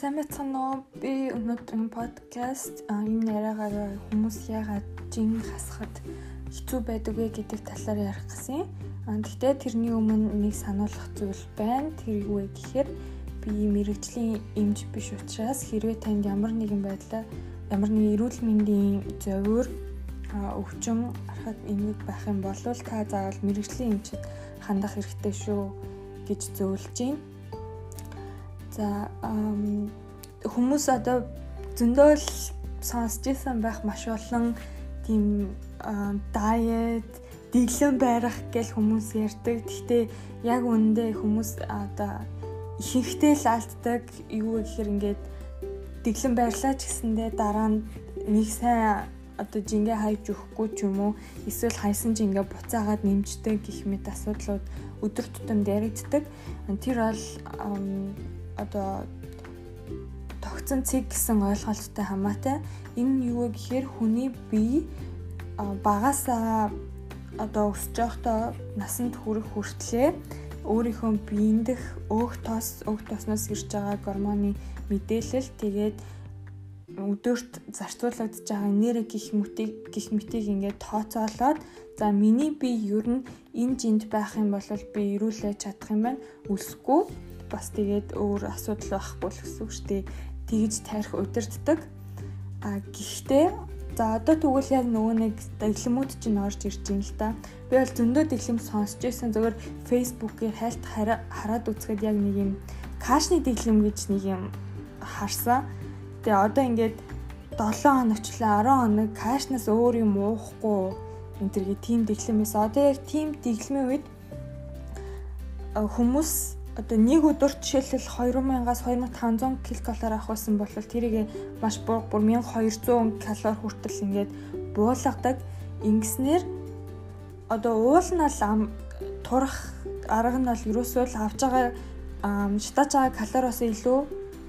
сайн байцгаана уу? Би өнөөдрийн подкаст энэ яриагаар хүмүүс яагаад жин хасахад хэцүү байдаг вэ гэдэг талаар ярих гэсэн. Гэхдээ тэрний өмнө нэг сануулгах зүйл байна. Тэр юу вэ гэхээр би мэрэгжлийн эмч биш учраас хэрвээ танд ямар нэгэн байдлаар ямар нэгэн эрүүл мэндийн зөвөр өвчин харахад энийг байх юм бол та заавал мэрэгжлийн эмчэд хандах хэрэгтэй шүү гэж зөвлөж байна За хүмүүс одоо зөндөө л сонсч ирсэн байх маш олон тийм дайет, дэглэм байрах гэл хүмүүс ярьдаг. Гэхдээ яг үүндээ хүмүүс одоо ихэнхдээ л алддаг юу гэхээр ингээд дэглэм байрлаа ч гэсэндээ дараа нь нэг сайн одоо жингээ хайж өгөхгүй ч юм уу эсвэл хайсан жингээ буцаагаад нэмждэг гэх мэт асуудлууд өдөр тутамд яригддаг. Тэр бол одоо тогтсон цэг гэсэн ойлголттой хамаатай. Энэ нь юу вэ гэхээр хүний бие багасаа одоо өсөж явахдаа насанд хүрэх хүртлээр өөрийнхөө биендх өөх тос өөх тосноос ирж байгаа гормоны мэдээлэл. Тэгээд өдөрт зарцуулагдж байгаа энерги гих мөтийг гих мэтийг ингээд тооцоолоод за миний бие ер нь энэ жинд байх юм бол би ирүүлээ чадах юм байна. Үлсэхгүй бас тэгээд өөр асуудал байхгүй л гэсэн үг шүү дээ. Тэгж тарих удирддаг. А гэхдээ за одоо тэгвэл яг нөгөө нэг дэглэмүүд чинь орж ирж байна л да. Би бол зөндөө дэглэм сонсч байсан. Зөвхөн Facebook-ийн хайлт хараад үзэхэд яг нэг юм кашны дэглэм гэж нэг юм харсан. Тэгээ одоо ингээд 7 хоногчлаа 10 хоног кашнаас өөр юм уухгүй энэ төргийн тим дэглэмээс одоо яг тим дэглэмийн үед хүмүүс одоо нэг өдөрт жишээлбэл 2000-аас 2500 ккал авах байсан бол тэрийг маш бүр 1200 калори хүртэл ингээд буулгадаг. Ингэснээр одоо уул нь ал турах арга нь бол ерөөсөө л авч байгаа шатааж байгаа калориос илүү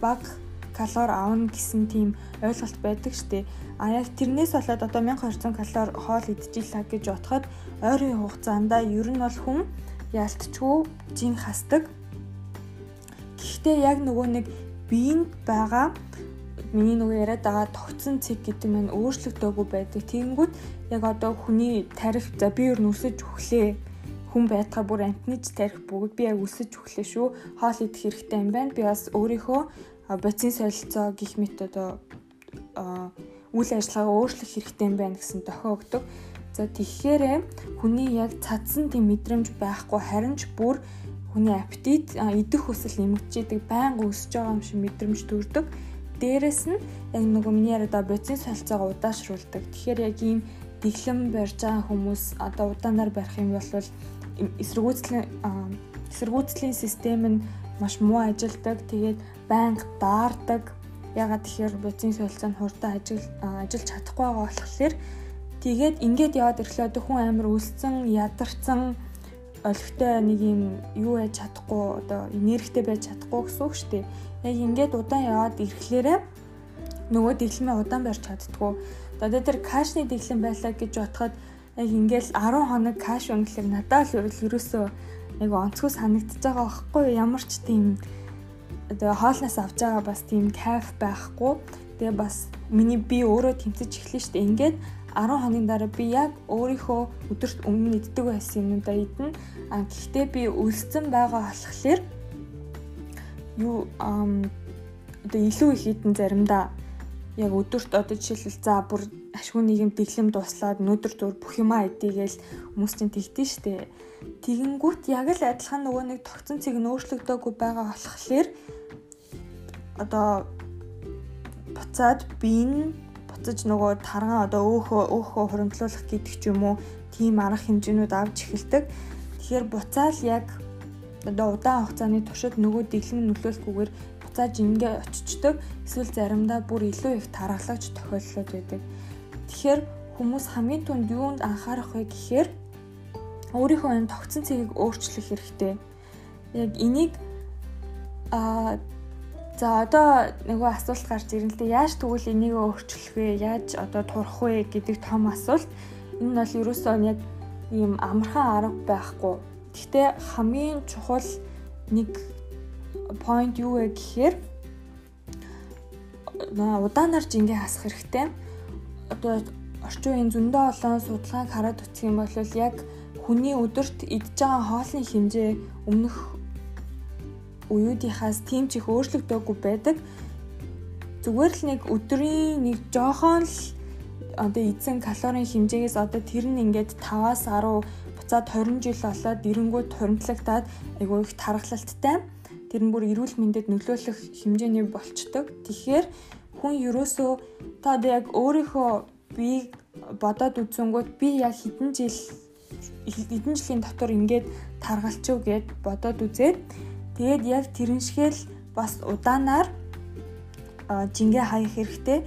бага калори авна гэсэн тийм ойлголт байдаг штеп. А яг тэрнээс болоод одоо 1200 калори хоол идчихлаа гэж бодоход ойрын хугацаанд ер нь бол хүн ялтчгүй жин хасдаг Гэхдээ яг нөгөө нэг биеинд байгаа миний нөгөө яриад байгаа тогтсон цэг гэдэг нь өөрчлөгдөөгүй байдаг. Тэгэнгүүт яг одоо хүний тарих за би юу нүсэж өглөө хүн байтгаа бүр амтныч тарих бүгд би яг өсөж өглөө шүү. Хоол идэх хэрэгтэй юм байна. Би бас өөрийнхөө бодисын солилцоо гих мэт одоо үйл ажиллагаа өөрчлөх хэрэгтэй юм байна гэсэн дохио өгдөг. За тэгэхээр хүний яг цадсан тийм мэдрэмж байхгүй харин ч бүр хүний аппетит идэх хүсэл нэмэгдчихэдэг байнга өсөж байгаа юм шиг мэдрэмж төрдөг. Дээрэс нь яг нөгөө миний яриад бодисын солилцоогоо удаашруулдаг. Тэгэхээр яг ийм дэглэм барьж байгаа хүмүүс одоо удаанаар барих юм бол эсэргүүцлийн эсэргүүцлийн систем нь маш муу ажилдаг. Тэгээд байнга даардаг. Ягаад тэгэхээр бодисын солилцоо нь хурдан ажил ажиллаж чадахгүй байгаа болохоор тэгээд ингээд яваад ирэхлээр хүн амар өлсөн, ядарсан олигтой нэг юм юу яаж чадахгүй одоо энергитэй байж чадахгүй гэсэн үг шүү дээ. Яг ингээд удаан яваад ирэхлээрээ нөгөө дэглэмээ удаан барьж чаддгүй. Одоо тэр кашны дэглэм байлаа гэж бодоход яг ингээл 10 хоног каш өнгөлөөр надад л ерөөсөө яг онцгой санагдчихж байгаа байхгүй ямар ч тийм одоо хоолноос авч байгаа бас тийм кайф байхгүй. Тэгээ бас миний би өөрөө тэмцэж эхлэв шүү дээ. Ингээд 10 хоногийн дараа би яг өөрийнхөө өдөрт өмнө иддэг байсан юмудаа идэнэ. А гэхдээ би өлсцэн байгаа болохоор юу одоо илүү их идэн заримдаа яг өдөрт одоо жишээлбэл за бүр ашгүй нэг юм дэглэм дуслаад өнөөдөр зур бүх юмаа идийгээл хүмүүс чинь тэгдэж штэ. Тэгэнгүүт яг л адилхан нөгөө нэг тогтсон цэг нь өөрчлөгдөөгүй байгаа болохоор одоо буцаад би энэ буцаж нөгөө таргаан одоо өөхөө өөхөө хуримтлуулах гэдэг ч юм уу тийм арга хэмжээнүүд авч эхэлдэг. Тэгэхээр буцаал яг одоо удаан хугацааны туршид нөгөө дэглэм нөлөөлөхгүйгээр буцааж ингээ очичдөг. Эсвэл заримдаа бүр илүү их тархалагч тохиолдлууд байдаг. Тэгэхээр хүмүүс хамгийн түнд юунд анхаарах вэ гэхээр өөрийнхөө энэ тогтсон цэгийг өөрчлөх хэрэгтэй. Яг энийг а За одоо нөгөө асуулт гарч ирэн л дээ яаж тэгвэл энийг өөрчлөх вэ? Яаж одоо турах вэ гэдэг том асуулт. Энэ нь бол ерөөсөө яг ийм амархан арга байхгүй. Гэхдээ хамгийн чухал нэг point юу вэ гэхээр удаанаар жингээ хасах хэрэгтэй. Одоо орчин үеийн зөндөө олон судалгааг хараад үзэх юм бол яг хүний өдөрт идж байгаа хоолны хэмжээ өмнөх уюудынхаас тийм ч их өөрчлөгдөөгүй байдаг. Зүгээр л нэг өдрийн нэг жоохон л одоо эзэн калорийн хэмжээгээс одоо тэр нь ингээд 5-аас 10 буцаад 20 жил болоод эренгүүд хуримтлагтаад айгүй их тархалттай. Тэр нь бүр эрүүл мэндэд нөлөөлөх хэмжээний болчдөг. Тэгэхээр хүн ерөөсөө та одоо яг өөрийнхөө бийг бодоод үзэнгүүт би яг хэдэн жил хэдэн жилийн дотор ингээд таргалчих гэд бодоод үзээд тэгээд яг тэрэн шигэл бас удаанаар жингээ хаях хэрэгтэй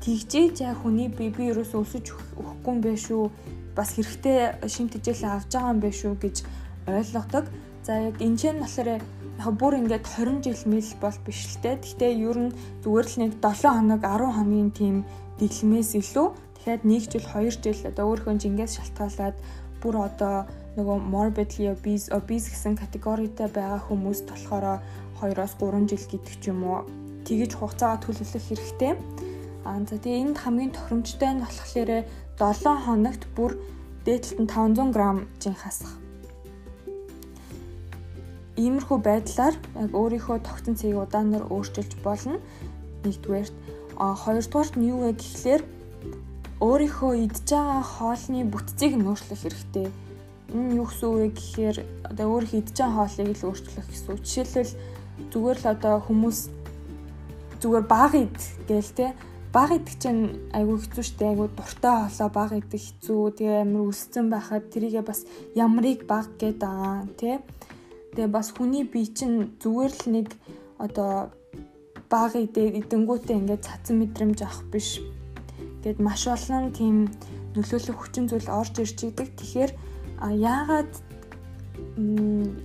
тэгжээж яг хүний бие би ерөөс өсөж өгөхгүй юм биш үү бас хэрэгтэй шимт хичээл авч байгаа юм биш үү гэж ойлгодог. За яг энэ ч нь болохоор яг бүр ингээд 20 жил мэл бол биш л те. Гэхдээ ер нь зүгээр л нэг 7 хоног 10 хоногийн тийм дэглэмээс илүү тэгэхээр 1 жил 2 жил одоо өөрийнхөө жингээс шалтгаалаад бүр одоо нөгөө morbidly obese obese гэсэн категоритой байгаа хүмүүс болохоор 2-оос 3 жил гэдэг ч юм уу тэгэж хугацаагаа төлөвлөх хэрэгтэй. Аа за тэгээ энд хамгийн тохиромжтой нь болохоор 7 хоногт бүр дээдлэлт нь 500 г жин хасах. Иймэрхүү байдлаар яг өөрийнхөө тогтсон цэгийг удаанаар өөрчилж болно. Нэгдүгээрт а хоёрдугаарт нь юу вэ гэхлээр өөрийнхөө идж байгаа хоолны бүтцийг нь өөрчлөх хэрэгтэй. Энэ юу гэсэн үг вэ гэхээр одоо өөрийнхөө идж байгаа хоолыг л өөрчлөх гэсэн үг. Жишээлбэл зүгээр л одоо хүмүүс зүгээр баг ид гээл те баг идэх чинь айгүй хэцүү шттэ айгүй дуртай хоолоо баг идэх хэцүү тэгээ амар өссөн байхад тэрийгээ бас ямрыг баг гээд байгаа тий тэгээ бас хүний бие чинь зүгээр л нэг одоо баг идээд идэнгүүтээ ингээд цацсан мэдрэмж авах биш гэд маш олон тийм нөлөөлөх хүчин зүйл орж ирж идэг тэгэхээр яагаад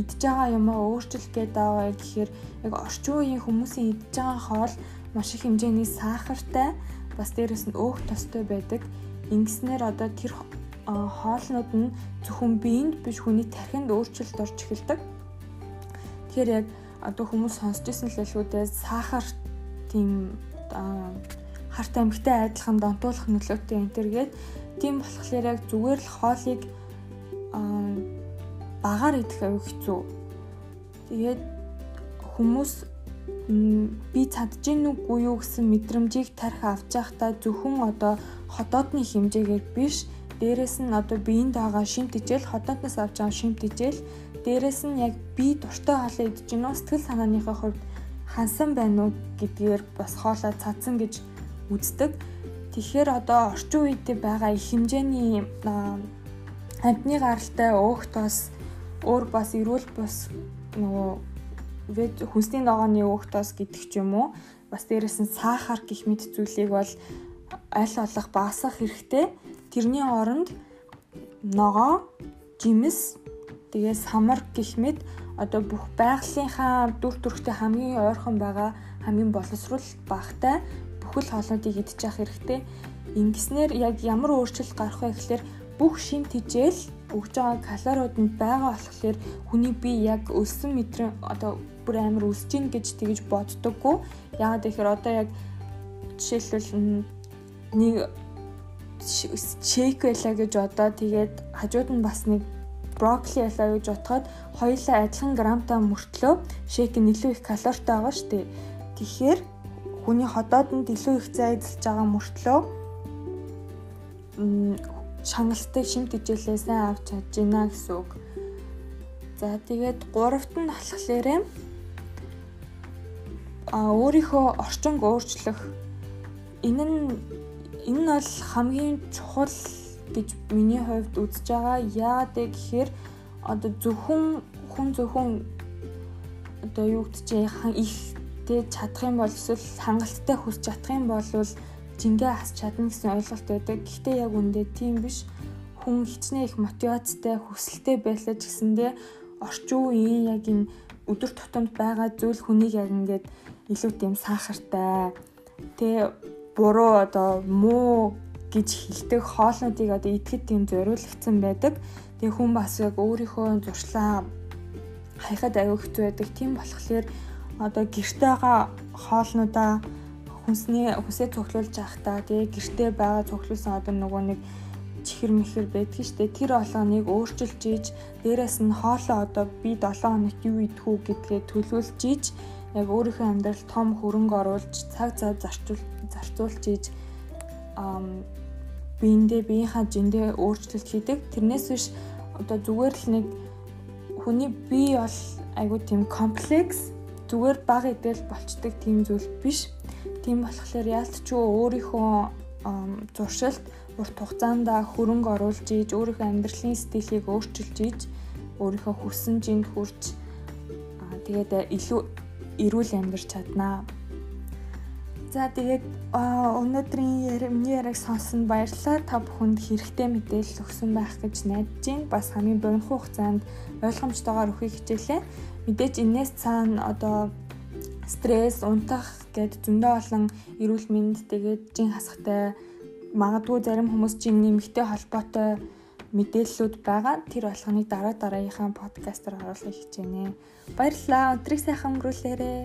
идж байгаа юмаа өөрчлөх гээд байгаа гэхээр яг орчин үеийн хүмүүсийн идж байгаа хоол маш их хэмжээний сахартай бас дээрэс нь өөх тостой байдаг. Ингэснээр одоо тэр хоолнууд нь зөвхөн биеинд биш хүний тархинд өөрчлөлт орж эхэлдэг. Тэгэхээр яг одоо хүмүүс сонсч ирсэн л хэлгүүдээ сахар тийм харт амьгтай адилхан донтуулах нөлөөтэй энэ төргээд тийм болохоор яг зүгээр л хоолыг багаар идэх аюу хэцүү. Тэгээд хүмүүс би чадж гин үгүй юу гэсэн мэдрэмжийг тарих авч явахдаа зөвхөн одоо хотоодны хэмжээгээр биш дээрэс нь одоо биеинд байгаа шимт ижил хотоодноос авч байгаа шимт ижил дээрэс нь яг би дуртай хоолоо идэж гинөө сэтгэл санааныхаа хувьд хансан байна уу гэдгээр бас хоолоо цадсан гэж үздэг. Тэгэхээр одоо орчин үед байгаа их хэмжээний амтны гаралтай өөх тос өөр бас эрүүл бас нөгөө хүнсний ногооны өөхтөөс гэдэг ч юм уу бас дээрэс нь сахар гих мэт зүйлийг бол аль болох багасгах хэрэгтэй. Тэрний оронд ногоо, жимс, тэгээ самар гих мэт одоо бүх байгалийнхаа дүр төрхтэй хамгийн ойрхон байгаа хамгийн боловсрол багтай бүхэл хоолнуудыг идчих хэрэгтэй. Ингэснээр яг ямар өөрчлөлт гарах вэ гэхээр бүх шим тижэл өгж байгаа калориуд нь байгаа болохоор хүний бие яг өлсөн мэтрэн одоо бүр амар өсөж гин гэж тэгж боддоггүй. Яагаад гэхээр одоо яг жишээлбэл нэг шейк байлаа гэж одоо тэгээд хажууд нь бас нэг брокколи ялаа гэж утгаад хоёулаа адилхан грамтай мөртлөө шейк нь илүү их калоритой байгаа шүү дээ. Тэгэхээр хүний ходоодонд илүү их зай эзэлж байгаа мөртлөө шаналтай шимт сайн авч чадж байна гэсэн үг. За тэгээд гуравт нь болохоор а өөрийнхөө орчинг өөрчлөх энэ нь энэ нь бол хамгийн чухал гэж миний хувьд үзэж байгаа. Яагаад гэхээр одоо зөвхөн хүн зөвхөн одоо юу гэдэж их тэг чадах юм бол эсвэл хангалттай хүсч чадах юм бол жингээ хас чадна гэсэн ойлголт байдаг. Гэхдээ яг үндэ тийм биш. Хүн хичнээн их мотивацтай, хүсэлтэй байлаа ч гэсэндээ орчин үеийн яг энэ өдөр тутамд байгаа зүйл хүнийг яг ингээд илүү тийм сахартай тэ буруу одоо муу гэж хэлдэг хоолнуудыг одоо идэхэд тийм зориулагдсан байдаг. Тэгээ хүн бас яг өөрийнхөө зуршлаа хайхад аюу хэцүү байдаг. Тийм болохоор одоо гэрте байгаа хоолнуудаа хүнсний хүсээ цуглуулж явахдаа тэгээ гэртээ байгаа цуглуулсан одоо нөгөө нэг чихэр мэхэр байдаг штэ тэр олооныг өөрчилж ийж дээрэс нь хоолоо одоо би 7 хоногт юу идэх үү гэдгээ төлөвлөж ийж яг өөрийнхөө амьдрал том хөрөнгө оруулж цаг цав зарчуул зарцуулж ийж биендээ биеийнхаа жиндээ өөрчлөлт хийдэг. Тэрнээс биш одоо зүгээр л нэг хүний бие бол айгуу тийм комплекс зүгээр баг идэл болчдөг тийм зүйл биш. Тийм болохоор яалтчгүй өөрийнхөө зуршилт урт хугацаанд хөрөнгө оруулж ийж өөрийнхөө амьдралын стилийг өөрчилж ийж өөрийнхөө хүссэн жинд хүрч тэгээд илүү эрүүл амьдарч чаднаа. За тэгээд өнөөдрийн миний яриг сонсон баярлалаа. Та бүхэнд хэрэгтэй мэдээлэл өгсөн байх гэж найдаж байна. Бас хамгийн богино хугацаанд ойлгомжтойгоор өгөхийг хичээлээ. Мэдээж энэс цаана одоо стресс, унтах гэд зөндөө олон эрүүл мэнд тэгээд жин хасахтай магадгүй зарим хүмүүс жин нэмэгтэй холбоотой мэдээллүүд байгаа. Тэр болгоныг дараа дараагийнхаа подкастаар оруулахыг хичээнэ. Баярлалаа. Өдрийг сайхан өнгөрүүлээрэй.